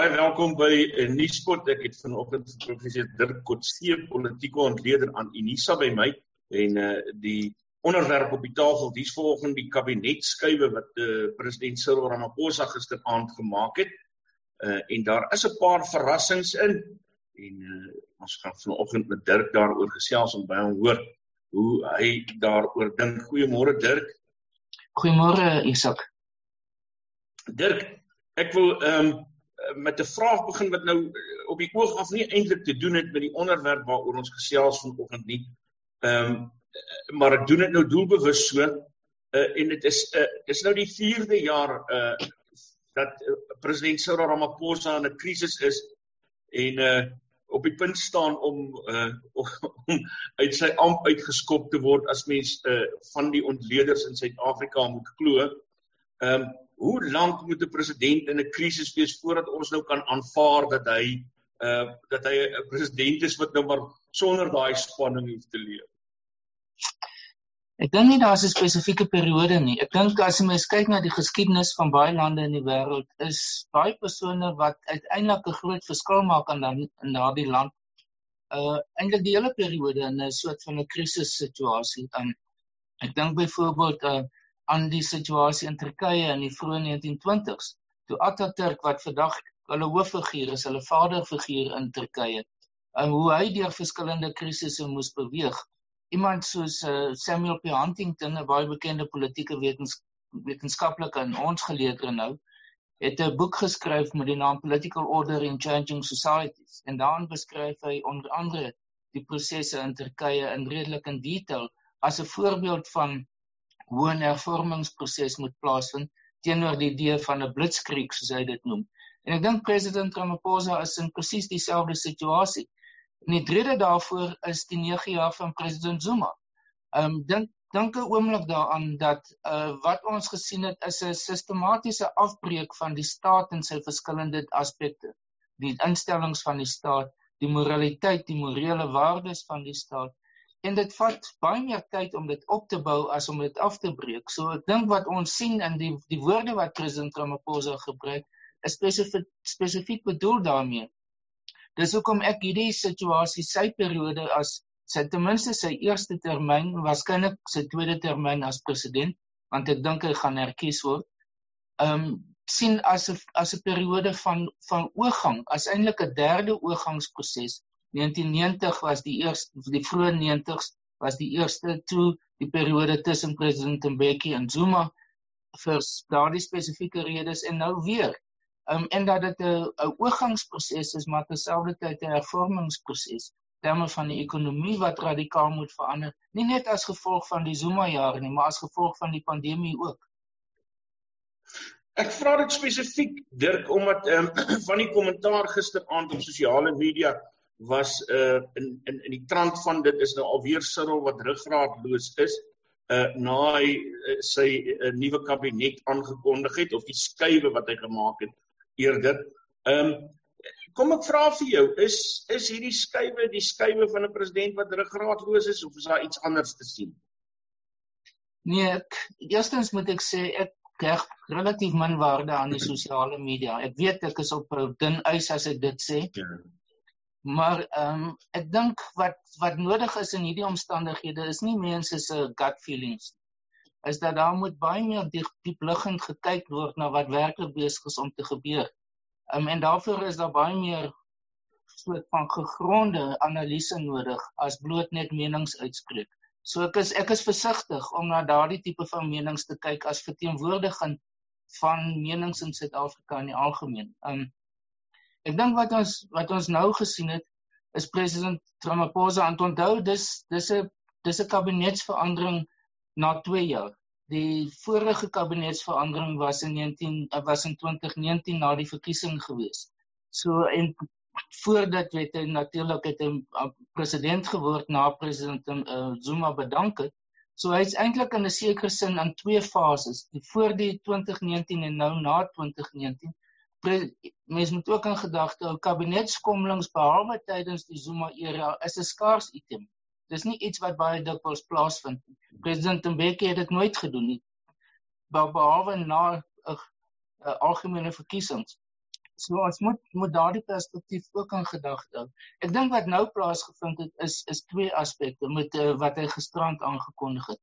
baie welkom by nuuspot. Ek het vanoggend vir professor Dirk Kotse, politieke ontleder aan Unisa by my en uh die onderwerp op die tafel dis volgens die kabinetskuiwe wat uh, president Cyril Ramaphosa gisteraand gemaak het. Uh en daar is 'n paar verrassings in en uh ons gaan vanoggend met Dirk daaroor gesels om by hom hoor hoe hy daaroor dink. Goeiemôre Dirk. Goeiemôre Isak. Dirk, ek wil ehm um, met 'n vraag begin wat nou eh, op die oog af nie eintlik te doen het met die onderwerp waaroor ons gesels vanoggend nie. Ehm um, maar ek doen dit nou doelbewus so uh, en dit is uh, is nou die 4de jaar uh dat uh, president Cyril Ramaphosa in 'n krisis is en uh op die punt staan om uh om uit sy amp uitgeskop te word as mens uh van die ontleeders in Suid-Afrika moet glo. Ehm um, hoe lank moet 'n president in 'n krisis wees voordat ons nou kan aanvaar dat hy uh dat hy 'n president is wat nou maar sonder daai spanning hoef te leef? Ek dink nie daar's 'n spesifieke periode nie. Ek dink as jy mens kyk na die geskiedenis van baie lande in die wêreld, is baie persone wat uiteindelik 'n groot verskil maak aan dan in daardie land uh eintlik die hele periode in 'n soort van 'n krisis situasie. Um ek dink byvoorbeeld uh aan die situasie in Turkye in die vroeë 1920s toe Atatürk wat vandag hulle hooffiguur is, hulle vaderfiguur in Turkye en hoe hy deur verskillende krisisse moes beweeg. Iemand soos uh, Samuel P. Huntington, 'n baie bekende politieke wetens, wetenskaplike en ons geleerde nou, het 'n boek geskryf met die naam Political Order in Changing Societies en daarin beskryf hy onder andere die prosesse in Turkye in redelik in detail as 'n voorbeeld van hoe 'n hervormingsproses moet plaasvind teenoor die idee van 'n blitzkrieg soos hy dit noem. En ek dink president Ramaphosa is in presies dieselfde situasie. En die rede daarvoor is die 9 jaar van president Zuma. Ehm um, dink dink 'n oomblik daaraan dat uh wat ons gesien het is 'n sistematiese afbreek van die staat in sy verskillende aspekte. Die instellings van die staat, die moraliteit, die morele waardes van die staat en dit vat baie meer tyd om dit op te bou as om dit af te breek. So ek dink wat ons sien in die die woorde wat president Ramaphosa gebruik, is spesifiek spesifiek bedoel daarmee. Dis hoekom ek hierdie situasie sy periode as sy ten minste sy eerste termyn, waarskynlik sy tweede termyn as president, want ek dink hy gaan herkies word. Ehm um, sien as 'n as 'n periode van van oorgang, as eintlik 'n derde oorgangsproses 1990 was die eerste die vroeë 90s was die eerste toe die periode tussen president Mbeki en Zuma vir daardie spesifieke redes en nou weer. Um en dat dit 'n 'n oorgangsproses is maar terselfdertyd 'n hervormingsproses terme van die ekonomie wat radikaal moet verander, nie net as gevolg van die Zuma jare nie, maar as gevolg van die pandemie ook. Ek vra dit spesifiek Dirk omdat ehm um, van die kommentaar gisteraand op sosiale media was uh in in in die trant van dit is nou alweer Cyril wat ruggraatloos is uh na hy uh, sy uh, nuwe kabinet aangekondig het of die skuwe wat hy gemaak het eerder. Ehm um, kom ek vra vir jou, is is hierdie skuwe die skuwe van 'n president wat ruggraatloos is of is daar iets anders te sien? Nee, ek, eerstens moet ek sê ek kry relatief min waarde aan die sosiale media. Ek weet ek is op 'n dun ys as ek dit sê. Ja. Maar ehm um, ek dink wat wat nodig is in hierdie omstandighede is nie mense se gut feelings is dat daar moet baie meer diep diep liggend gekyk word na wat werklik besig is om te gebeur. Ehm um, en daarvoor is daar baie meer soort van gegronde analise nodig as bloot net menings uitspreek. So ek is ek is versigtig om na daardie tipe van menings te kyk as verteenwoordiging van menings in Suid-Afrika in die algemeen. Ehm um, Ek dink wat ons wat ons nou gesien het is president Ramaphosa aan onthou dis dis 'n dis 'n kabinetsverandering na 2 jaar. Die vorige kabinetsverandering was in 19 was in 2019 na die verkiesing gewees. So en voordat weet hy natuurlik het 'n president geword na president uh, Zuma bedank het. So hy's eintlik in 'n sekere sin in twee fases, die voor die 2019 en nou na 2019 mens moet ook in gedagte hou kabinetskommelings behalwe tydens die Zuma era is 'n skaars item. Dis nie iets wat baie dikwels plaasvind. President Mbeki het dit nooit gedoen nie. Behalwe na 'n algemene verkiesings. so ons moet moet daardie perspektief ook in gedagte hou. Ek dink wat nou plaasgevind het is is twee aspekte met uh, wat hy gisterand aangekondig het.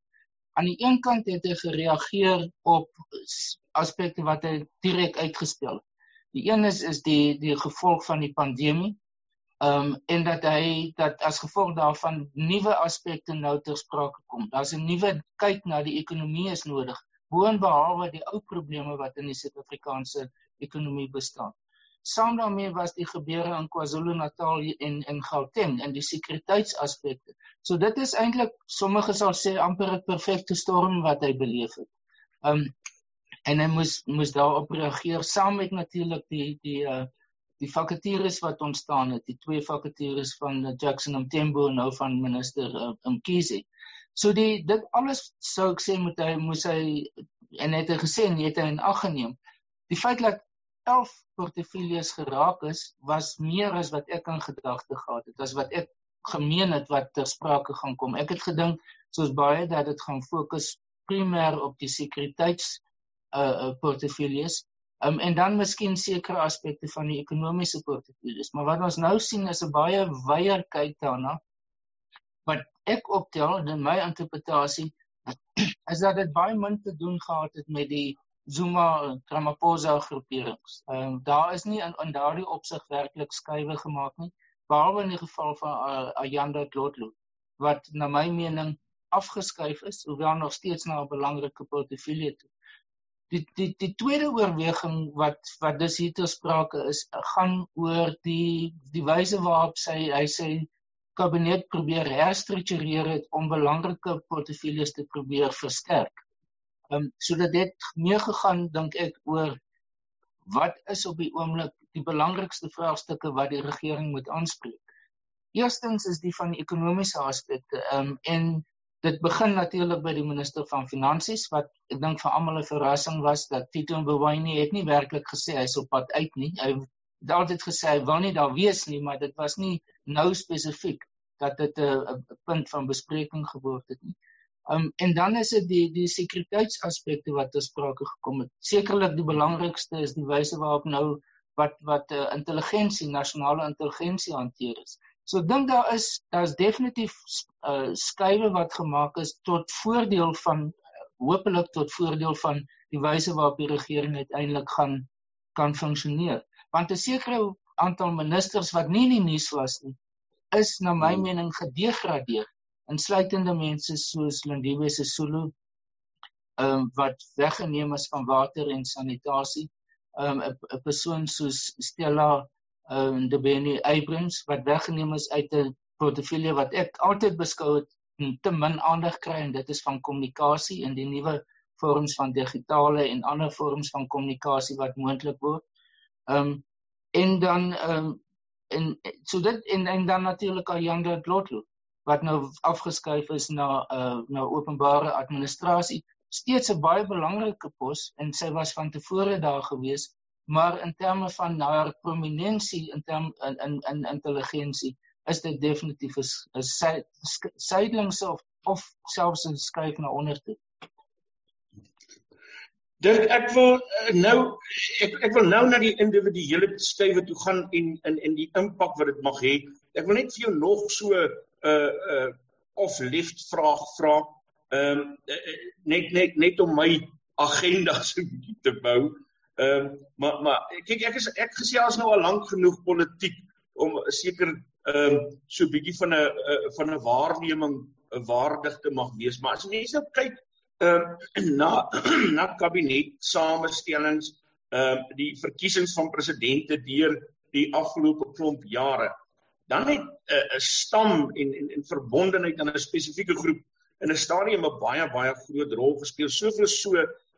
Aan die een kant het hy gereageer op aspekte wat hy direk uitgespel het. Die een is is die die gevolg van die pandemie. Ehm um, en dat hy dat as gevolg daarvan nuwe aspekte nou ter sprake kom. Daar's 'n nuwe kyk na die ekonomie is nodig. Boonbehalwe die ou probleme wat in die Suid-Afrikaanse ekonomie bestaan. Saam daarmee was die gebeure in KwaZulu-Natal en in Gauteng en die sekuriteitsaspekte. So dit is eintlik sommige sal sê amper 'n perfekte storm wat hy beleef het. Um en hy moes moes daarop reageer saam met natuurlik die die uh die vakatures wat ontstaan het, die twee vakatures van Jackson Mthembu en nou van minister uh, Mkhize. So die dit alles sou ek sê moet hy moes hy en het hy gesê en het hy in ag geneem. Die feit dat 11 portefeuilles geraak is, was meer as wat ek in gedagte gehad het, as wat ek gemeen het wat ter sprake gaan kom. Ek het gedink soos baie dat dit gaan fokus primêr op die sekuriteits uh, portefeuilles um, en dan miskien sekere aspekte van die ekonomiese portefeuilles. Maar wat ons nou sien is 'n baie wyeer kyk daarna. Wat ek optel in my interpretasie is dat dit baie min te doen gehad het met die Zuma Ramaphosa groeperings. Ehm um, daar is nie in, in daardie opsig werklik skuwe gemaak nie, behalwe in die geval van uh, Ayanda Dlotlo wat na my mening afgeskuif is, hoewel nog steeds na 'n belangrike portefeulje toe. Die die die tweede oorweging wat wat dis hier te sprake is, gaan oor die die wyse waarop sy hy sê kabinet probeer herstruktureer het om belangrike portefeuilles te probeer versterk. Ehm um, so dat dit meer gegaan dink ek oor wat is op die oomblik die belangrikste vraagstukke wat die regering moet aanspreek. Eerstens is die van die ekonomiese aspekte. Ehm um, en dit begin natuurlik by die minister van finansies wat ek dink vir almal 'n verrassing was dat Tito Mboweni het nie werklik gesê hy's op pad uit nie. Hy het altyd gesê hy wil nie daar wees nie, maar dit was nie nou spesifiek dat dit 'n punt van bespreking geword het nie. Um en dan is dit die die sekuriteitsaspekte wat ter sprake gekom het. Sekerlik die belangrikste is die wyse waarop nou wat wat uh, intelligensie, nasionale intelligensie hanteer is. So ek dink daar is daar's definitief uh skuwe wat gemaak is tot voordeel van hopelik tot voordeel van die wyse waarop die regering uiteindelik gaan kan funksioneer. Want 'n sekere aantal ministers wat nie in die nuus was nie, is na my hmm. mening gedegradeer insluitende mense soos Lindiwe Sisulu ehm um, wat weggeneem is van water en sanitasie ehm um, 'n persoon soos Stella ehm um, Debeni Abrams wat weggeneem is uit 'n portefeulje wat ek altyd beskou het te min aandag kry en dit is van kommunikasie in die nuwe vorms van digitale en ander vorms van kommunikasie wat moontlik word. Ehm um, en dan ehm um, en so dit en en dan natuurlik al Janda Glotlo wat nou afgeskuif is na uh, na openbare administrasie steeds 'n baie belangrike pos en sy was van tevore daar gewees maar in terme van haar prominensie in term in in, in intelligensie is dit definitief 'n sydelings of of selfs 'n skuif na onder toe. Dit ek wil uh, nou ek ek wil nou na die individuele skuwe toe gaan en in en die impak wat dit mag hê. Ek wil net vir jou nog so 'n uh, uh, of lift vraag vra. Ehm um, net net net om my agenda so bietjie te bou. Ehm um, maar maar kyk ek is ek gesê as nou al lank genoeg politiek om seker ehm um, so bietjie van 'n uh, van 'n waarneming waardig te mag wees. Maar as mense nou kyk ehm um, na na kabinet samestellings ehm um, die verkiesings van presidente deur die afgelope klomp jare dan net 'n uh, 'n stam en en en verbondenheid aan 'n spesifieke groep in 'n stadium 'n baie baie groot rol gespeel. Soveel so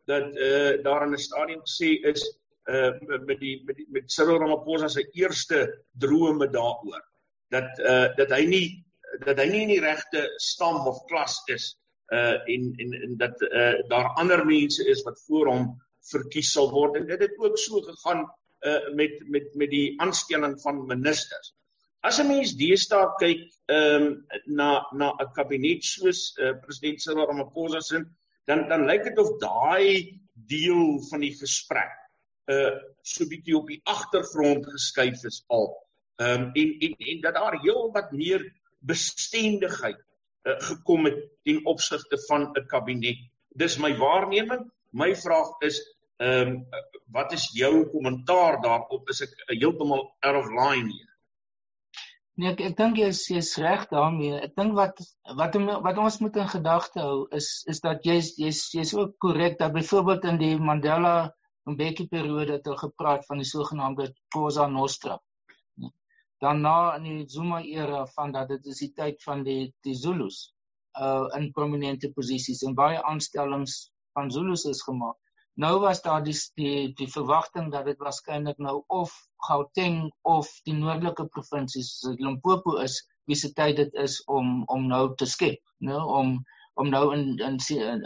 dat uh daar in 'n stadium gesê is uh met die met met Cyril Ramaphosa se eerste drome daaroor dat uh dat hy nie dat hy nie in die regte stam of klas is uh en en en dat uh daar ander mense is wat voor hom verkies sal word en dit het ook so gegaan uh met met met die aanstelling van ministers. As 'n mens deesdae kyk ehm um, na na 'n kabinet soos uh, president Cyril Ramaphosa se dan dan lyk dit of daai deel van die gesprek uh so bietjie op die agtergrond geskuif is al. Ehm um, en en en dat daar heel wat meer bestendigheid uh, gekom het ten opsigte van 'n kabinet. Dis my waarneming. My vraag is ehm um, wat is jou kommentaar daarop? Is ek heeltemal out of line hier? Nee, ek ek dink jy is jy's reg daarmee. Ek dink wat wat wat ons moet in gedagte hou is is dat jy's jy's jy's ook korrek dat byvoorbeeld in die Mandela Mbeki periode het hulle gepraat van die sogenaamde Cosa Nostra. Daarna in die Zuma era van dat dit is die tyd van die die Zulus uh in prominente posisies en baie aanstellings van Zulus is gemaak. Nou was daar die die, die verwagting dat dit waarskynlik nou of Gauteng of die noordelike provinsies Limpopo is wie se tyd dit is om om nou te skep, nou om om nou in in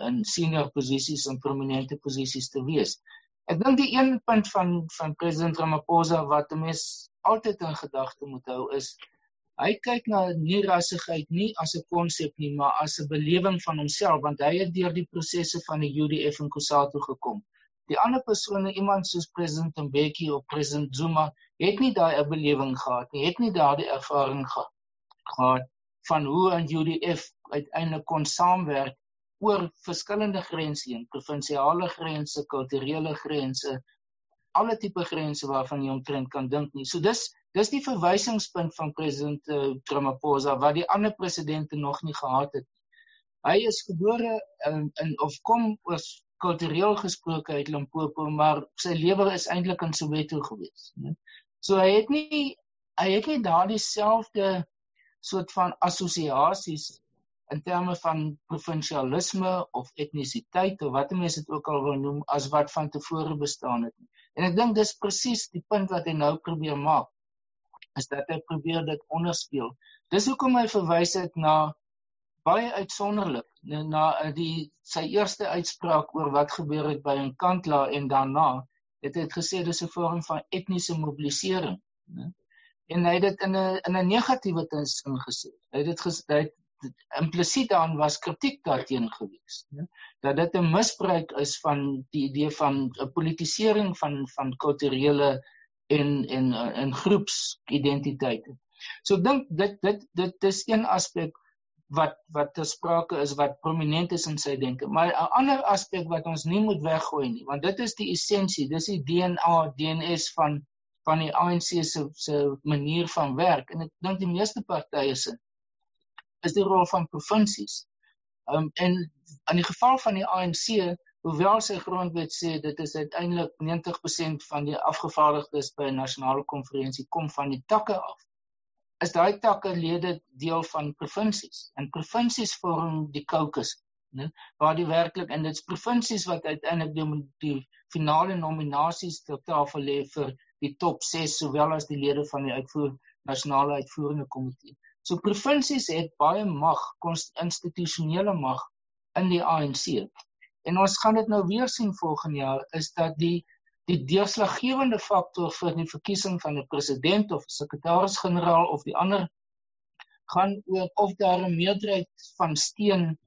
in senior posisies en prominente posisies te wees. Ek dink die een punt van van president Ramaphosa wat mense altyd in gedagte moet hou is Hy kyk na nie rassigheid nie as 'n konsep nie, maar as 'n belewing van homself want hy het deur die prosesse van die UDF en Kusatu gekom. Die ander persone, iemand soos president Mbeki of president Zuma, het nie daai belewing gehad nie, het nie daardie ervaring gehad van hoe 'n UDF uiteindelik kon saamwerk oor verskillende grense heen, provinsiale grense, kulturele grense, alle tipe grense waarvan jy omtrent kan dink nie. So dis Dis die verwysingspunt van president uh, Ramaphosa wat die ander presidente nog nie gehad het. Hy is gebore in, in of kom oor kultureel gesproke uit Limpopo, maar sy lewe is eintlik in Soweto gewees, né? So hy het nie hy het nie daardie selfde soort van assosiasies in terme van provinsialisme of etnisiteit of wat mense dit ook al wil noem as wat van tevore bestaan het. En ek dink dis presies die punt wat hy nou probeer maak is dat hy probeer dit onderspeel. Dis hoekom hy verwys het na baie uitsonderlik na, die sy eerste uitspraak oor wat gebeur het by 'n kantla en daarna het hy gesê dis 'n vorm van etniese mobilisering? En hy het dit in 'n in 'n negatiewe sin gesê. Hy het dit gesê implisiet dan was kritiek daarteen gewees, né? Dat dit 'n misbruik is van die idee van 'n politisering van van kulturele en en en groepsidentiteite. So ek dink dit dit dit is een aspek wat wat te sprake is wat prominent is in sy denke. Maar 'n ander aspek wat ons nie moet weggooi nie, want dit is die essensie, dis die DNA, DNS van van die ANC se se manier van werk en ek dink die meeste partye se is die rol van provinsies. Um en in die geval van die ANC Hoewel sy grondwet sê dit is uiteindelik 90% van die afgevaardigdes by 'n nasionale konferensie kom van die takke af. Is daai takke lede deel van provinsies? En provinsies vorm die caucus, né? Waar die werklik en dit's provinsies wat uiteindelik die, die finale nominasies ter tafel lê vir die top 6 sowel as die lede van die uitvoer nasionale uitvoerende komitee. So provinsies het baie mag, institusionele mag in die ANC en ons gaan dit nou weer sien volgende jaar is dat die die deurslaggewende faktor vir die verkiesing van 'n president of sekretaris-generaal of die ander gaan oor of daar 'n meerderheid van steun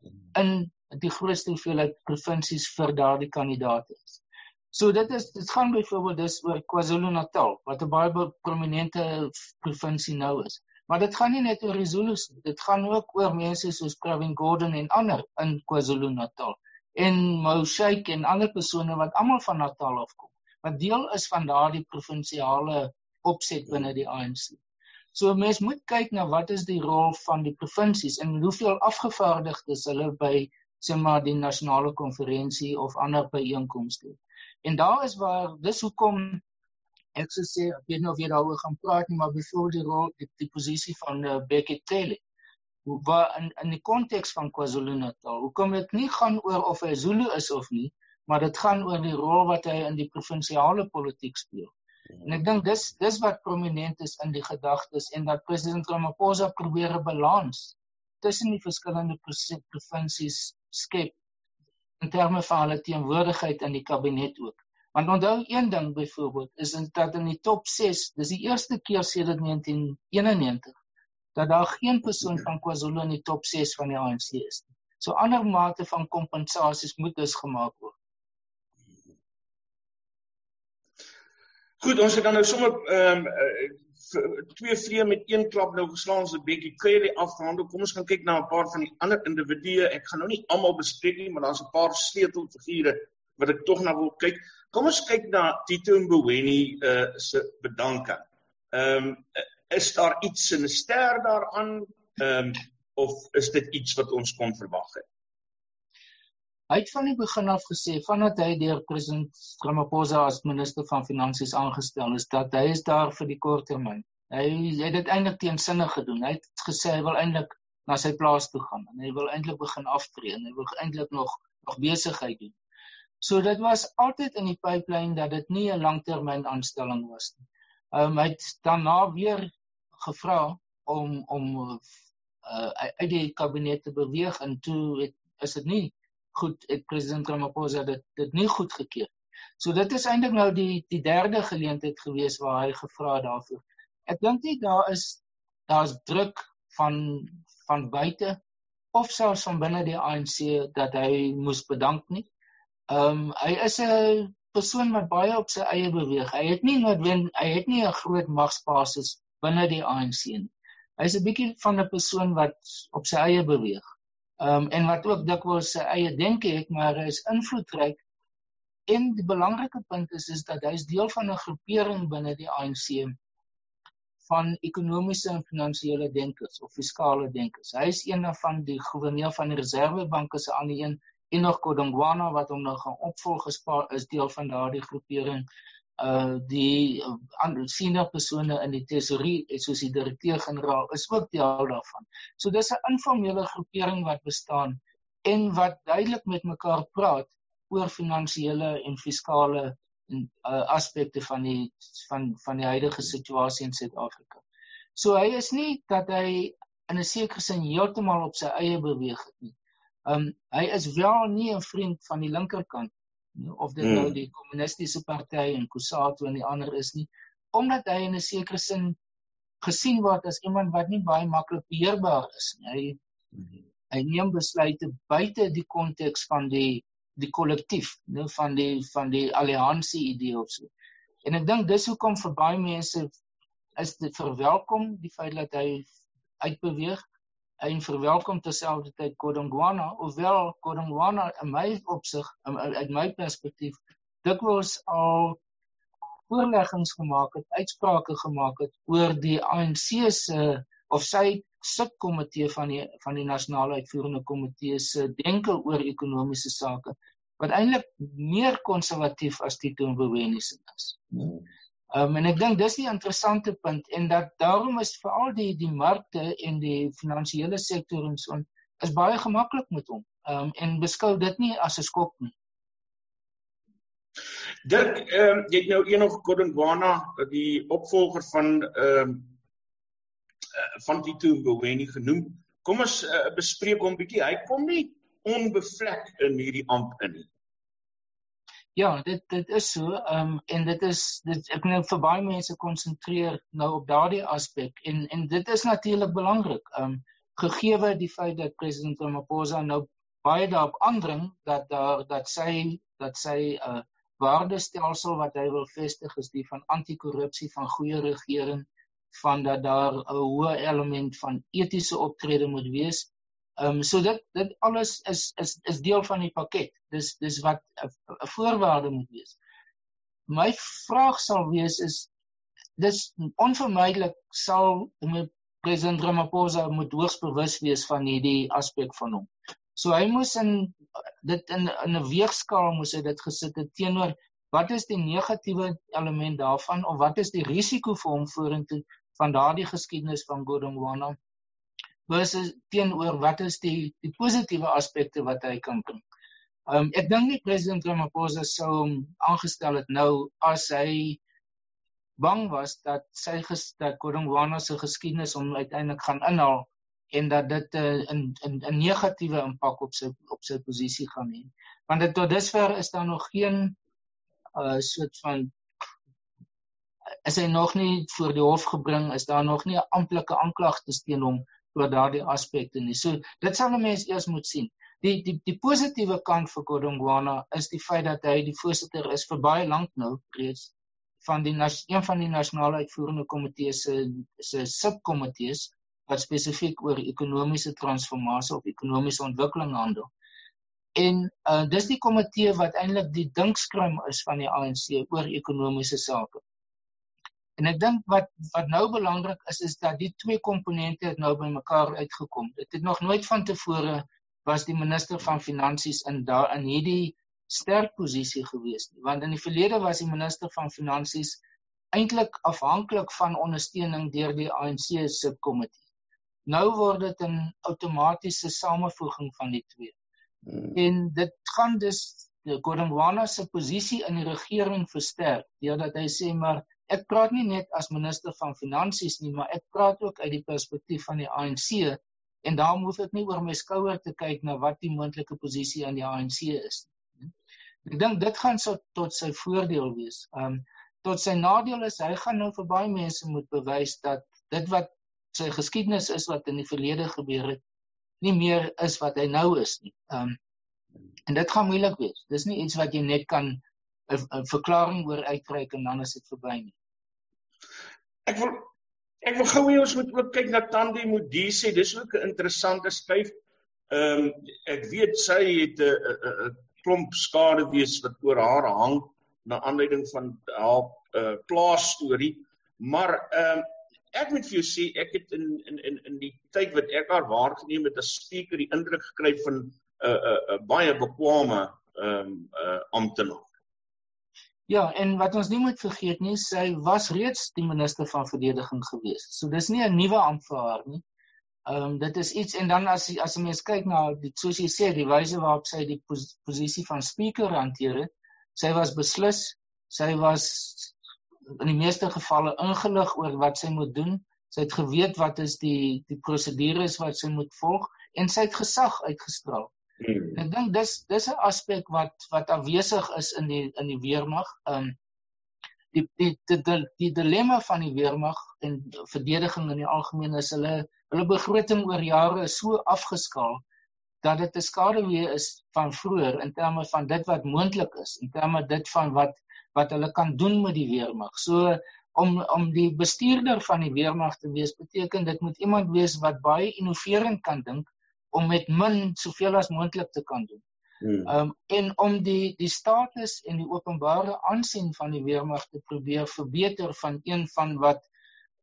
in die grootste hoeveelheid provinsies vir daardie kandidaat is. So dit is dit gaan byvoorbeeld dis oor KwaZulu-Natal wat 'n baie prominente provinsie nou is. Maar dit gaan nie net oor Zulus, dit gaan ook oor mense soos Pravin Gordhan en ander in KwaZulu-Natal en Mosheik en ander persone wat almal van Natal afkom wat deel is van daardie provinsiale opset binne die ANC. So mense moet kyk na wat is die rol van die provinsies en hoeveel afgevaardigdes hulle by sê maar die nasionale konferensie of ander byeenkomste het. En daar is waar dis hoekom ek sê ek weet nie of jy daaroor gaan praat nie maar byvoorbeeld die rol die, die posisie van uh, Becky Taylor in in die konteks van KwaZulu-Natal. Hoekom dit nie gaan oor of hy Zulu is of nie, maar dit gaan oor die rol wat hy in die provinsiale politiek speel. En ek dink dis dis wat prominent is in die gedagtes en dat president Ramaphosa probeer 'n balans tussen die verskillende provinsies skep in terme van hulle teenwoordigheid in die kabinet ook. Want onthou een ding byvoorbeeld is dat in die top 6, dis die eerste keer sedert 1991 dat daar geen persoon van KwaZulu in die top 6 van die ANC is nie. So ander mate van kompensasies moet dus gemaak word. Goed, ons het dan nou sommer ehm um, twee vrye met een klap nou geslaan so 'n bietjie kwelly afgehandel. Kom ons gaan kyk na 'n paar van die ander individue. Ek gaan nou nie almal bespreek nie, maar daar's 'n paar sleutelfigure wat ek tog na wil kyk. Kom ons kyk na Tito Mboweni uh se bedanking. Ehm um, is daar iets sinister daaraan? Um, of is dit iets wat ons kon verwag het? Hy het van die begin af gesê vandat hy deur president Ramaphosa as minister van finansies aangestel is dat hy is daar vir die korttermyn. Hy, hy het dit eintlik teensinnig gedoen. Hy het gesê hy wil eintlik na sy plaas toe gaan en hy wil eintlik begin aftree en hy wil eintlik nog nog besigheid doen. So dit was altyd in die pipeline dat dit nie 'n langtermyn aanstelling was nie. Ehm um, hy het daarna weer gevra om om uh, uit die kabinet te beweeg en toe het, is dit nie goed het president Ramaphosa dit dit nie goed gekeer. So dit is eintlik nou die die derde geleentheid gewees waar hy gevra daarvoor. Ek dink nie daar is daar's druk van van buite of selfs van binne die ANC dat hy moes bedank nie. Ehm um, hy is 'n persoon wat baie op sy eie beweeg. Hy het nie noodwendig hy het nie 'n groot magsbasis binne die ANC nie. Hy's 'n bietjie van 'n persoon wat op sy eie beweeg. Ehm um, en wat ook dikwels sy eie denke het, maar hy is invloedryk. En die belangrike punt is is dat hy is deel van 'n groepering binne die ANC van ekonomiese en finansiële denkers of fiskale denkers. Hy is een van die goewerneur van die Reservebank se aan die een en nog Kodongwana wat hom nou gaan opvolg is deel van daardie groepering uh die uh, ander senior persone in die tesorie soos die direkteur-generaal is ook deel daarvan. So dis 'n informele groepering wat bestaan en wat duidelik met mekaar praat oor finansiële en fiskale en uh, aspekte van die van van die huidige situasie in Suid-Afrika. So hy is nie dat hy in 'n sekere sin heeltemal op sy eie beweeg het nie. Um hy is wel nie 'n vriend van die linkerkant of dit nou hmm. die kommunistiese party en Kusatu en die ander is nie omdat hy in 'n sekere sin gesien word as iemand wat nie baie maklik beheerbaar is nie. Hy hmm. hy neem besluite buite die konteks van die die kollektief, nou van die van die alliansie idee of so. En ek dink dis hoekom vir baie mense is dit verwelkom die feit dat hy uitbeweeg en verwelkom terselfdertyd Kodongwana hoewel Kodongwana in my opsig uit my perspektief dikwels al voorleggings gemaak het, uitsprake gemaak het oor die ANC se of sy subkomitee van die van die nasionale uitvoerende komitee se denke oor ekonomiese sake wat eintlik meer konservatief as Tito Mboweni se is. Hmm. Um, en ek dink dis die interessante punt en dat daarom is veral die die markte en die finansiële sektor en so is baie gemaklik met hom. Ehm um, en beskou dit nie as 'n skok nie. Dirk, ehm um, jy het nou eendag Kodongwana, die opvolger van ehm um, van Tito Mboweni genoem. Kom ons uh, bespreek hom bietjie. Hy kom nie onbevlek in hierdie amp in nie. Ja, dit dit is so. Ehm um, en dit is dit ek nou vir baie mense konsentreer nou op daardie aspek en en dit is natuurlik belangrik. Ehm um, gegee die feit dat president Ramaphosa nou baie daarop aandring dat daar dat sy dat sy 'n uh, waardestelsel wat hy wil vestig is die van anti-korrupsie, van goeie regering, van dat daar 'n hoë element van etiese optrede moet wees Ehm um, so dit dit alles is is is deel van die pakket. Dis dis wat 'n voorwaarde moet wees. My vraag sal wees is dis onvermydelik sal president Ramaphosa moet hoogs bewus wees van hierdie aspek van hom. So hy moes in dit in in 'n weegskaal moes hy dit gesit het teenoor wat is die negatiewe element daarvan of wat is die risiko vir hom vorentoe van daardie geskiedenis van Godongwana versus teenoor wat is die die positiewe aspekte wat hy kan bring. Um ek dink nie president Ramaphosa sou hom aangestel het nou as hy bang was dat sy dat Kodongwana se geskiedenis hom uiteindelik gaan inhaal en dat dit 'n uh, 'n 'n negatiewe impak op sy op sy posisie gaan hê. Want dit tot dusver is daar nog geen uh soort van is hy nog nie voor die hof gebring, is daar nog nie 'n amptelike aanklagte teen hom oor daardie aspekte nie. So dit sal 'n mens eers moet sien. Die die die positiewe kant vir Kodongwana is die feit dat hy die voorsitter is vir baie lank nou reeds van die een van die nasionale uitvoerende komitee se se subkomitees wat spesifiek oor ekonomiese transformasie of ekonomiese ontwikkeling handel. En uh dis die komitee wat eintlik die dinkskrim is van die ANC oor ekonomiese sake. En ek dink wat wat nou belangrik is is dat die twee komponente nou bymekaar uitgekom. Dit het nog nooit van tevore was die minister van finansies in daar in hierdie sterk posisie gewees nie want in die verlede was die minister van finansies eintlik afhanklik van ondersteuning deur die ANC se komitee. Nou word dit 'n outomatiese samevoeging van die twee. Hmm. En dit gaan dus die Godongwana se posisie in die regering versterk deurdat hy sê maar ek praat nie net as minister van finansies nie, maar ek praat ook uit die perspektief van die ANC en daarom hoef ek nie oor my skouer te kyk na wat die moontlike posisie aan die ANC is nie. Ek dink dit gaan so tot sy voordeel wees. Um tot sy nadeel is hy gaan nou vir baie mense moet bewys dat dit wat sy geskiedenis is wat in die verlede gebeur het nie meer is wat hy nou is nie. Um en dit gaan moeilik wees. Dis nie iets wat jy net kan 'n verklaring oor uitreik en dan is dit verby nie. Ek wil ek wil gou hê ons moet ook kyk na Tandi Modise. Dis ook 'n interessante skuif. Ehm um, ek weet sy het 'n 'n klomp skade wees wat oor haar hang na aanleiding van haar uh, plaas storie. Maar ehm uh, ek moet vir jou sê ek het in in in in die tyd wat ek haar waargeneem het as spreker die indruk gekry van 'n uh, 'n uh, uh, baie bekwame ehm um, uh, amptenaar. Ja, en wat ons nie moet vergeet nie, sy was reeds die minister van verdediging gewees. So dis nie 'n nuwe ampt vir haar nie. Ehm um, dit is iets en dan as as 'n mens kyk na die soos jy sê die wyse waarop sy die pos, posisie van speaker hanteer het, sy was beslis, sy was in die meeste gevalle ingelig oor wat sy moet doen. Sy het geweet wat is die die prosedures wat sy moet volg en sy het gesag uitgestraal. Hmm. Ek dink dis dis 'n aspek wat wat afwesig is in die in die weermag. Ehm um, die die die die, dilemma van die weermag en verdediging in die algemeen is hulle Hulle begroting oor jare is so afgeskaal dat dit 'n skaduwee is van vroeër in terme van dit wat moontlik is, in terme dit van wat wat hulle kan doen met die weermag. So om om die bestuurder van die weermag te wees beteken dit moet iemand wees wat baie innoverend kan dink om met min soveel as moontlik te kan doen. Hmm. Um en om die die status en die openbare aansien van die weermag te probeer verbeter van een van wat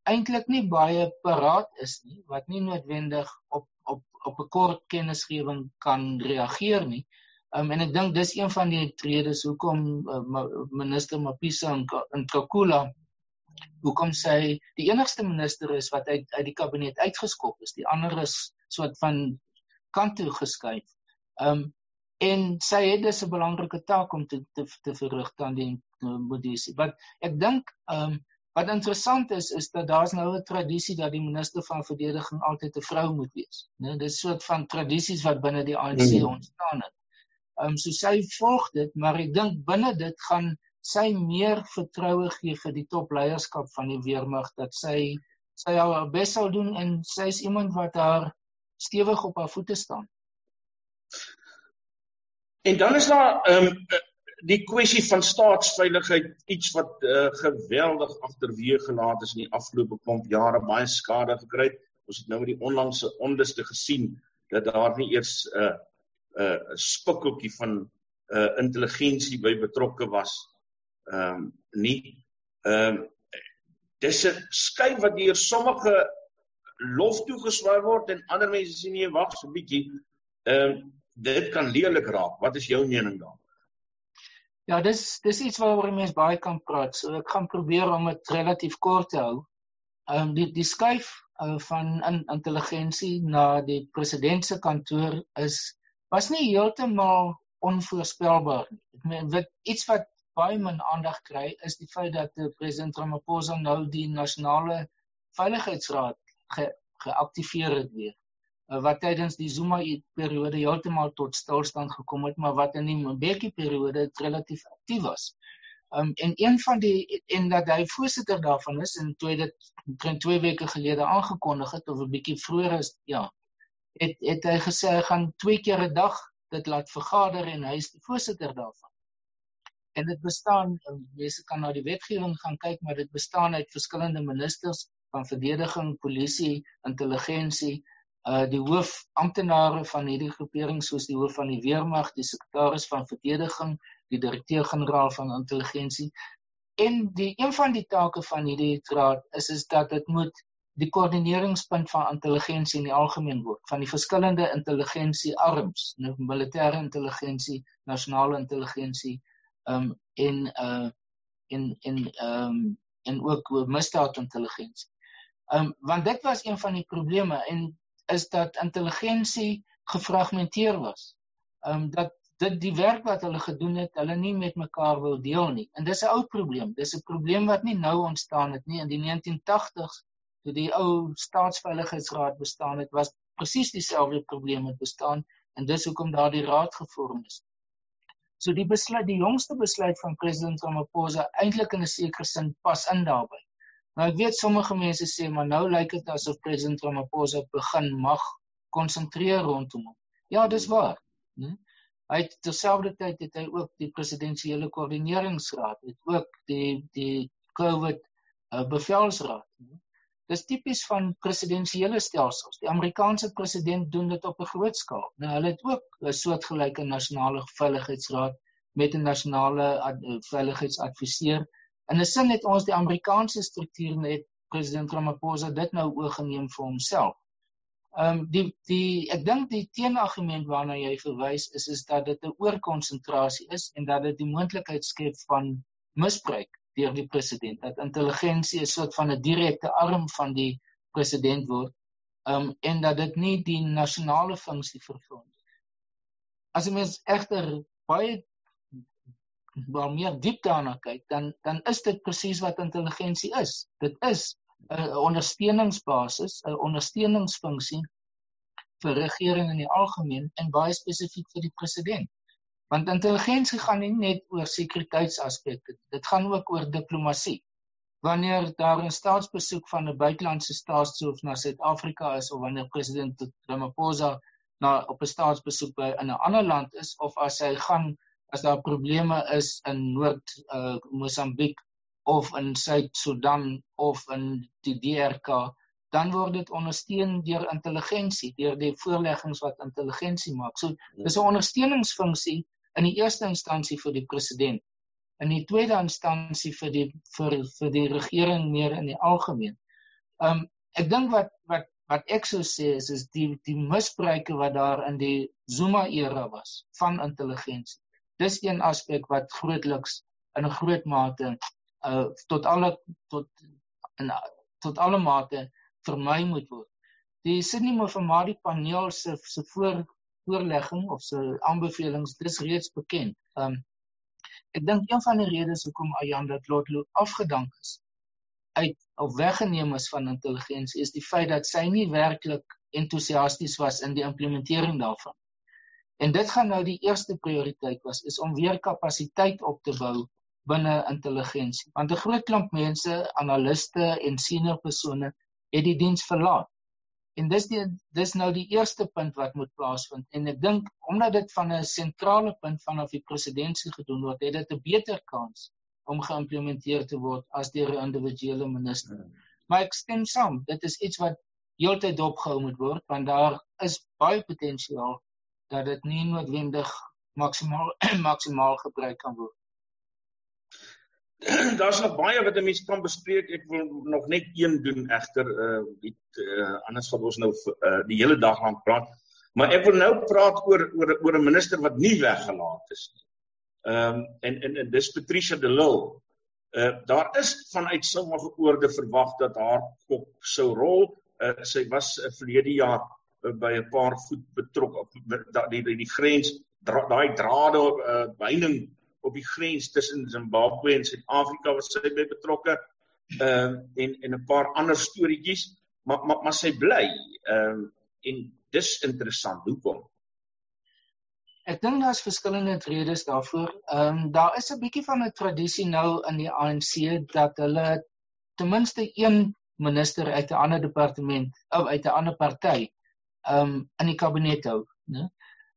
eintlik nie baie paraat is nie wat nie noodwendig op op op 'n kort kennisgewing kan reageer nie. Um, en ek dink dis een van die redes hoekom uh, minister Mapisa in, in Kakula hoekom sy die enigste minister is wat uit uit die kabinet uitgeskop is. Die ander is soort van kant toe geskuif. Um en sy het dus 'n belangrike taak om te te, te verrig aan die uh, Modisi. Wat ek dink um Wat interessant is is dat daar's nou 'n tradisie dat die minister van verdediging altyd 'n vrou moet wees. Né, dis 'n soort van tradisies wat binne die ANC mm. ontstaan het. Um, so sy volg dit, maar ek dink binne dit gaan sy meer vertroue gee vir die topleierskap van die weermag dat sy sy haar bes sal doen en sy is iemand wat haar stewig op haar voete staan. En dan is daar ehm um, die kwessie van staatsveiligheid iets wat uh, geweldig agterweë gelaat is in die afgelope klomp jare baie skade gekry het. Ons het nou met die onlangse onluste gesien dat daar nie eers 'n uh, 'n uh, spikkeltjie van 'n uh, intelligensie by betrokke was. Ehm um, nie ehm um, dis 'n skyn wat deur sommige lof toegeswaai word en ander mense sê nee wag so 'n bietjie. Ehm um, dit kan lelik raak. Wat is jou mening daaroor? Ja, dis dis iets waaroor mense baie kan praat. So ek gaan probeer om dit relatief kort te hou. Ehm um, die die skuif uh, van in, intelligensie na die president se kantoor is was nie heeltemal onvoorspelbaar. Ek meen wat iets wat baie min aandag kry is die feit dat die president Ramaphosa nou die nasionale veiligheidsraad ge, geaktiveer het weer. Eh, wat tydens die Zuma periode heeltemal tot stilstand gekom het, maar wat in die Mbeki periode relatief aktief was. Um en een van die en dat hy voorsitter daarvan is en toe dit omtrent 2 weke gelede aangekondig het of 'n bietjie vroeër is, ja. Het het hy gesê hy gaan twee keer 'n dag dit laat vergader en hy is die voorsitter daarvan. en dit bestaan mense kan na die wetgewing gaan kyk maar dit bestaan uit verskillende ministers van verdediging, polisie, intelligensie, uh die hoofamptenare van hierdie groepering soos die hoof van die weermag, die sekretaris van verdediging, die direkteur-generaal van intelligensie. En die een van die take van hierdie raad is is dat dit moet die koördineringspunt van intelligensie in die algemeen word van die verskillende intelligensie arms, nou militêre intelligensie, nasionale intelligensie, um en uh en en um en ook misdaadintelligensie. Um want dit was een van die probleme en is dat intelligensie gefragmenteer was. Um dat dit die werk wat hulle gedoen het, hulle nie met mekaar wou deel nie. En dis 'n ou probleem. Dis 'n probleem wat nie nou ontstaan het nie. In die 1980s toe die ou staatsveiligheidsraad bestaan het, was presies dieselfde probleem het bestaan en dis hoekom daardie raad gevorm is. So die besluit, die jongste besluit van president Ramaphosa eintlik in 'n sekere sin pas in daarbey. Nou ek weet sommige mense sê maar nou lyk dit asof president Ramaphosa begin mag konsentreer rondom hom. Ja, dis waar. Né? Hy het terselfdertyd het hy ook die presidensiële koördineringsraad, het ook die die COVID uh, bevelsraad. Né? Dis tipies van presidensiële stelsels. Die Amerikaanse president doen dit op 'n groot skaal. Nou hulle het ook 'n soortgelyke nasionale veiligheidsraad met 'n nasionale veiligheidsadviseur In 'n sin het ons die Amerikaanse struktuur net president Ramaphosa dit nou oorgeneem vir homself. Ehm um, die die ek dink die teenargument waarna jy verwys is is dat dit 'n oorkonsentrasie is en dat dit die moontlikheid skep van misbruik deur die president dat intelligensie 'n soort van 'n direkte arm van die president word ehm um, en dat dit nie die nasionale funksie vervul nie. As jy mens egter baie waar meer diep daarna kyk, dan dan is dit presies wat intelligensie is. Dit is 'n ondersteuningsbasis, 'n ondersteuningsfunksie vir regering in die algemeen en baie spesifiek vir die president. Want intelligensie gaan nie net oor sekuriteitsaspekte, dit gaan ook oor diplomatie. Wanneer daar 'n staatsbesoek van 'n buitelandse staatshoof na Suid-Afrika is of wanneer president Ramaphosa na op 'n staatsbesoek by in 'n ander land is of as hy gaan as daar probleme is in Noord uh, Mosambiek of in Suid-Sudan of in die DRK, dan word dit ondersteun deur intelligensie, deur die voorleggings wat intelligensie maak. So dis 'n ondersteuningsfunksie in die eerste instansie vir die president. In die tweede instansie vir die vir vir die regering meer in die algemeen. Um ek dink wat wat wat ek sou sê is is die die misbruike wat daar in die Zuma era was van intelligensie dis een aspek wat grootliks in 'n groot mate uh tot alle tot in tot alle mate vermy moet word. Die Sydney Mofamadi paneel se se voor voorlegging of se aanbevelings dis reeds bekend. Um ek dink een van die redes hoekom Ayanda Tlotlo afgedank is uit of weggeneem is van intelligensie is die feit dat sy nie werklik entoesiasties was in die implementering daarvan. En dit gaan nou die eerste prioriteit was is om weer kapasiteit op te bou binne intelligensie. Want 'n groot klomp mense, analiste en senior persone het die diens verlaat. En dis die dis nou die eerste punt wat moet plaasvind en ek dink omdat dit van 'n sentrale punt vanaf die presidentskap gedoen word, het dit 'n beter kans om geïmplementeer te word as deur 'n individuele minister. Maar ek stem saam, dit is iets wat heeltyd dopgehou moet word want daar is baie potensiaal dat dit nie noodwendig maksimaal maksimaal gebruik kan word. Daar's nog baie wat 'n mens kan bespreek. Ek wil nog net een doen egter uh die uh, anders sal ons nou uh, die hele dag lank praat. Maar ek wil nou praat oor oor oor 'n minister wat nie weggelaat is nie. Ehm um, en, en en dis Patricia de Lille. Uh daar is vanuit sommige oorde verwag dat haar kop sou rol. Uh sy was uh, verlede jaar by 'n paar voet betrok op die die die grens daai drade uh, byning op die grens tussen Zimbabwe en Suid-Afrika was sy by betrokke. Ehm uh, en en 'n paar ander storieetjies maar maar maar sy bly ehm uh, en dis interessant. Hoekom? Ek dink daar's verskillende redes daarvoor. Ehm um, daar is 'n bietjie van 'n tradisie nou in die ANC dat hulle ten minste een minister uit 'n ander departement of uit 'n ander party um in die kabinet hou, né?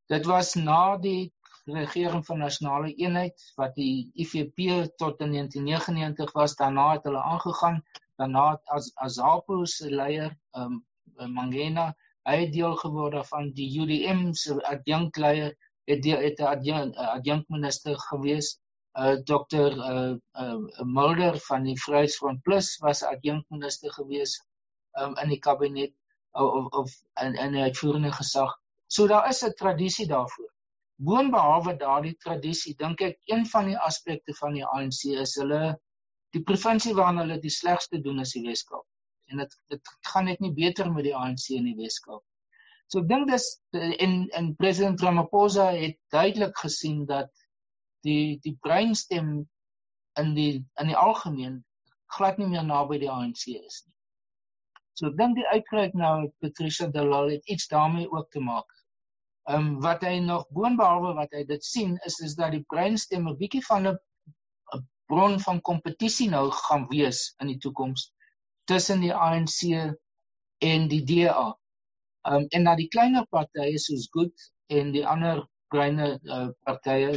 Dit was na die regering van nasionale eenheid wat die IFP tot in 1999 was. Daarna het hulle aangegaan. Daarna as Azapo se leier um Mangena hy het deel geword van die UDM se adjunkleier het die het 'n adjunkminister gewees. Uh dokter uh, uh Mulder van die Vryheidsfront Plus was adjunkminister gewees um in die kabinet of of in in die uitvoerende gesag. So daar is 'n tradisie daarvoor. Boonbehalwe daardie tradisie, dink ek een van die aspekte van die ANC is hulle die provinsie waarna hulle die slegste doen is die Weskaap. En dit dit gaan net nie beter met die ANC in die Weskaap. So ek dink dis in in president Ramaphosa het duidelik gesien dat die die breinstem in die in die algemeen glad nie meer naby die ANC is nie. So ek dink die uitreik nou Patricia de Lille het iets daarmee ook te maak. Ehm um, wat hy nog boonbehalwe wat hy dit sien is is dat die breinstem 'n bietjie van 'n bron van kompetisie nou gaan wees in die toekoms tussen die ANC en die DA. Ehm um, en dat die kleiner partye soos Good en die ander kleiner uh, partye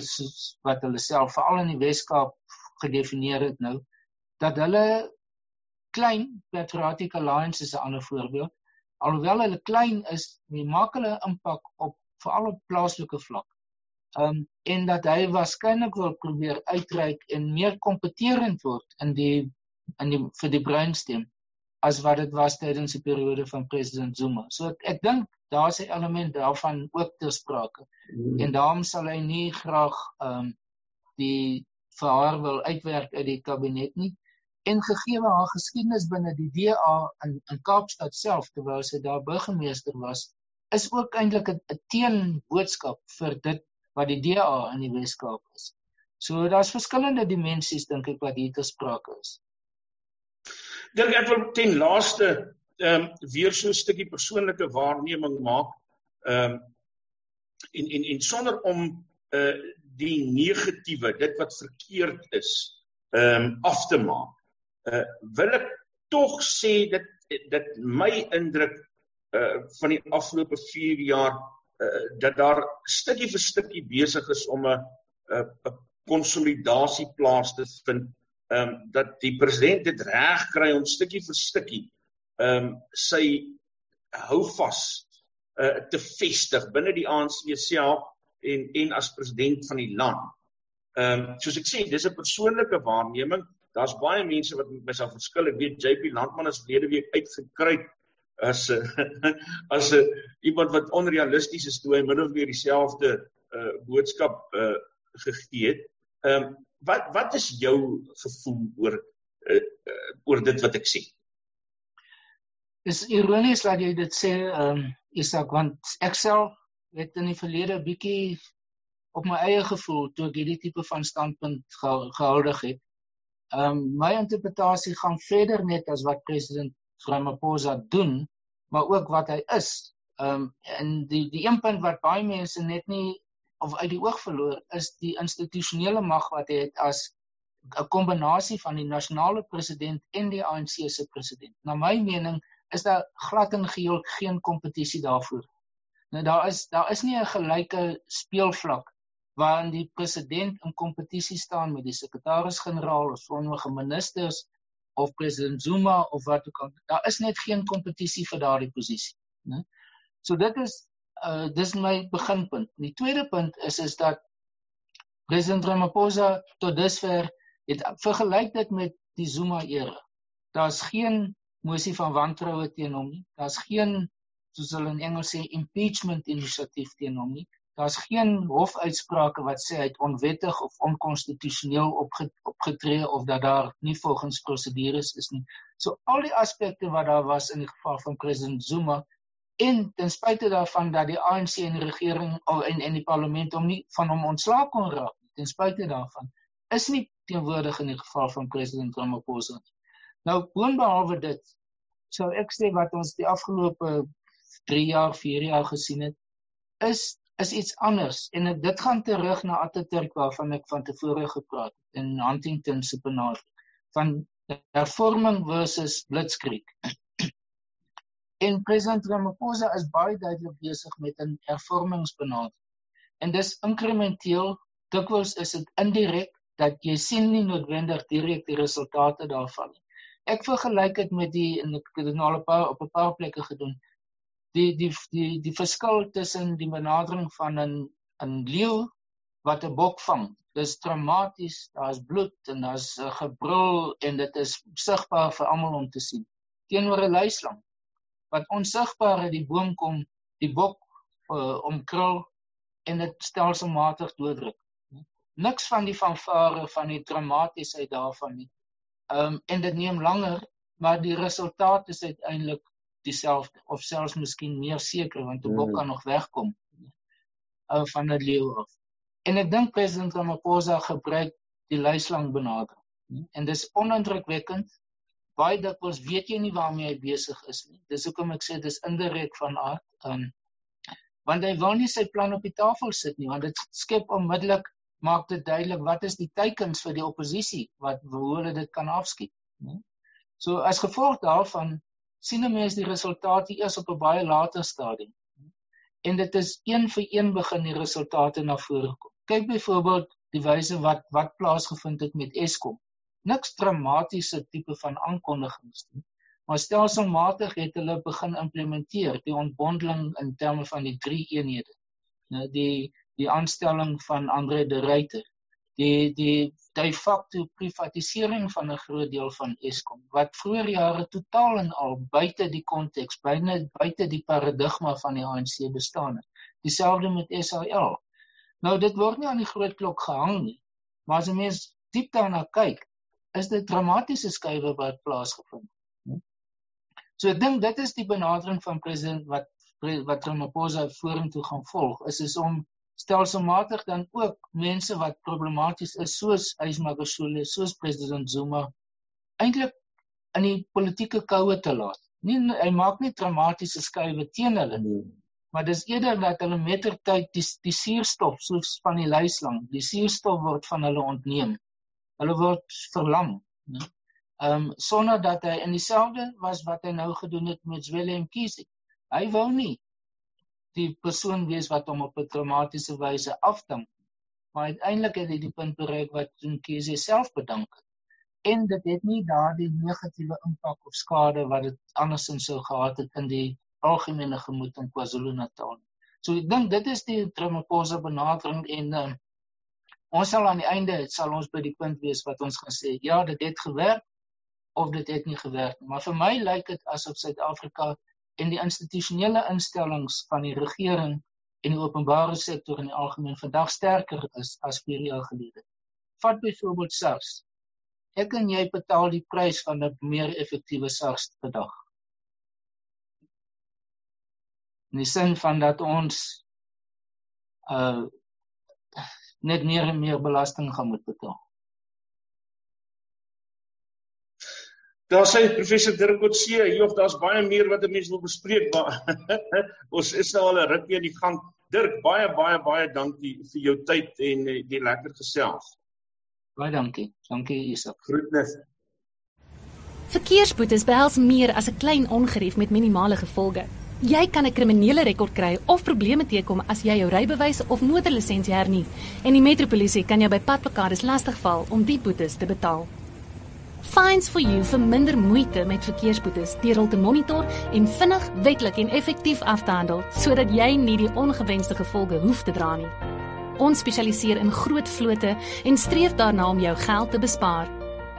wat hulle self veral in die Weskaap gedefinieer het nou dat hulle klein Patriotic Alliance is 'n ander voorbeeld. Alhoewel hulle klein is, maak hulle impak op veral op plaaslike vlak. Um en dat hy waarskynlik wil probeer uitreik en meer kompeterend word in die in die vir die breinstem as wat dit was tydens die periode van president Zuma. So ek, ek dink daar's 'n element daarvan ook te sprake. Mm. En daarom sal hy nie graag um die vir haar wil uitwerk uit die kabinet nie en gegee haar geskiedenis binne die DA in in Kaapstad self terwyl sy daar burgemeester was is ook eintlik 'n teenboodskap vir dit wat die DA in die Weskaap is. So daar's verskillende dimensies dink ek wat hier te sprake is. Dink ek wil ten laaste ehm um, weer so 'n stukkie persoonlike waarneming maak. Ehm um, en en en sonder om uh die negatiewe, dit wat verkeerd is, ehm um, af te maak uh, wil ek tog sê dit dit my indruk uh van die afgelope 4 jaar uh dat daar stukkie vir stukkie besig is om 'n 'n konsolidasie plaas te vind. Ehm um, dat die president dit reg kry om stukkie vir stukkie ehm um, sy hou vas uh te vestig binne die ANC self en en as president van die land. Ehm um, soos ek sê, dis 'n persoonlike waarneming daar's baie mense wat met my sal verskil. Ek weet JP Landman is verlede week uitgekry as 'n as 'n iemand wat onrealisties is toe hy of meer dieselfde uh boodskap uh gegee het. Ehm um, wat wat is jou gevoel oor uh, oor dit wat ek sê? Dis ironies dat jy dit sê ehm um, Isak want ek self het in die verlede bietjie op my eie gevoel toe ek hierdie tipe van standpunt gehoudig het. Ehm um, my interpretasie gaan verder net as wat president Ramaphosa doen, maar ook wat hy is. Ehm um, en die die een punt wat baie mense net nie of uit die oog verloor is die institusionele mag wat hy het as 'n kombinasie van die nasionale president en die ANC se president. Na my mening is daar glad en geheel geen kompetisie daarvoor. Nou daar is daar is nie 'n gelyke speelvlak waarin die president in kompetisie staan met die sekretaris-generaal of sommige ministers of president Zuma of wat ook al. Daar is net geen kompetisie vir daardie posisie, né? So dit is uh dis my beginpunt. Die tweede punt is is dat president Ramaphosa tot dusver het vergelyk dit met die Zuma era. Daar's geen mosie van wantroue teen hom nie. Daar's geen soos hulle in Engels sê impeachment inisiatief teen hom nie. Daar's geen hofuitsprake wat sê hy het onwettig of onkonstitusioneel opge, opgetree of dat daar nie volgens prosedures is nie. So al die aspekte wat daar was in die geval van president Zuma en ten spyte daarvan dat die ANC en die regering al en en die parlement hom nie van hom ontslaak kon raak nie, ten spyte daarvan is nie teenwoordig in die geval van president Ramaphosa nie. Nou boonbehalwe dit sou ek sê wat ons die afgelope 3 jaar, 4 jaar gesien het is is iets anders en dit gaan terug na Atatürk waarvan ek van tevore gepraat het in Huntington se benadering van hervorming versus blitzkrieg. En president Ramaphosa is baie duidelik besig met 'n hervormingsbenadering. En dis inkrementeel, dikwels is dit indirek dat jy sien nie noodwendig direk die resultate daarvan nie. Ek vergelyk dit met die en ek het dit nou al op 'n paar plekke gedoen. Die die die die verskil tussen die benadering van 'n 'n leeu wat 'n bok vang. Dis dramaties, daar's bloed en daar's 'n gebrul en dit is sigbaar vir almal om te sien. Teenoor 'n luislang wat onsigbaar uit die boom kom, die bok uh, omkrul en dit stelselmatig dooddruk. Niks van die fanfare van die dramatisheid daarvan nie. Ehm um, en dit neem langer, maar die resultaat is uiteindelik dieselfde of selfs miskien meer seker want die bok mm. kan nog wegkom uh, van 'n leeu af. En ek dink president Ramaphosa gebruik die luislang benadering. En dis onindrukwekkend baie dikwels weet jy nie waarmee hy besig is nie. Dis hoekom ek sê dis indirek van aard. Um want hy wil nie sy plan op die tafel sit nie, want dit skep onmiddellik maak dit duidelik wat is die teikens vir die oppositie wat hoe hulle dit kan afskiet, né? So as gevolg daarvan sien 'n mens die resultate eers op 'n baie later stadium. En dit is een vir een begin die resultate na vore kom. Kyk byvoorbeeld die wyse wat wat plaasgevind het met Eskom niks dramatiese tipe van aankondigings nie. Maar stelselmatig het hulle begin implementeer die ontbondeling in terme van die drie eenhede. Nou die die aanstelling van Andre de Ruyter, die die de facto privatisering van 'n groot deel van Eskom wat vroeër jare totaal en al buite die konteks, byna buite die paradigma van die ANC bestaan het. Dieselfde met SAL. Nou dit word nie aan die groot klok gehang nie. Maar as 'n mens diep daarna kyk, is dit dramatiese skuwe wat plaasgevind het. So ek dink dit is die benadering van president wat wat Ramaphosa vorentoe gaan volg is is om stelselmatig dan ook mense wat problematies is soos Ysmagashule, soos president Zuma eintlik in die politieke koue te laat. Nie hy maak nie dramatiese skuwe teen hulle nie. Maar dis eerder dat hulle mettertyd die die suurstof soos van die luislang, die suurstof word van hulle ontneem hulle word verlam né ehm um, sonder dat hy in dieselfde was wat hy nou gedoen het met Willem Kiesig hy wou nie die persoon wees wat hom op 'n traumatiese wyse afdank maar uiteindelik het hy die punt bereik wat Willem Kiesig self bedank en dit het nie daardie negatiewe impak of skade wat dit andersins sou gehad het in die algemene gemoed in KwaZulu-Natal so ek dink dit is die Ramaphosa benadering en uh, ons sal aan die einde sal ons by die punt wees wat ons gaan sê ja dit het gewerk of dit het nie gewerk nie. Maar vir my lyk dit asof Suid-Afrika en die institusionele instellings van die regering en die openbare sektor in die algemeen vandag sterker is as 4 jaar gelede vat byvoorbeeld SARS. Ek en jy betaal die prys van 'n meer effektiewe SARS vandag. In die sin van dat ons uh net meer en meer belasting gaan moet betaal. Daar sê professor Dirk Coetzee, hier of daar's baie meer wat 'n mens wil bespreek, maar ons is nou al 'n rukkie aan die gang. Dirk, baie baie baie dankie vir jou tyd en eh, die lekker gesels. Baie dankie. Dankie Isak. Groetnis. Verkeersboetes behels meer as 'n klein ongerief met minimale gevolge. Jy kan 'n kriminele rekord kry of probleme teekom as jy jou rybewys of motorlisensie hernie en die metropolisie kan jou by padplekades lastigval om die boetes te betaal. Fines for you vir minder moeite met verkeersboetes deur hul te monitor en vinnig, wettelik en effektief af te handel sodat jy nie die ongewenste gevolge hoef te dra nie. Ons spesialiseer in groot vlote en streef daarna om jou geld te bespaar.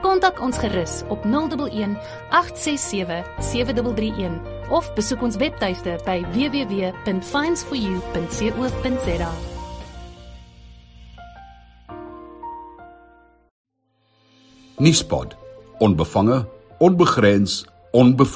Kontak ons gerus op 011 867 7331 of besoek ons webtuiste by www.finds4u.co.za. Nispod, onbevange, onbegrens, onbevoed.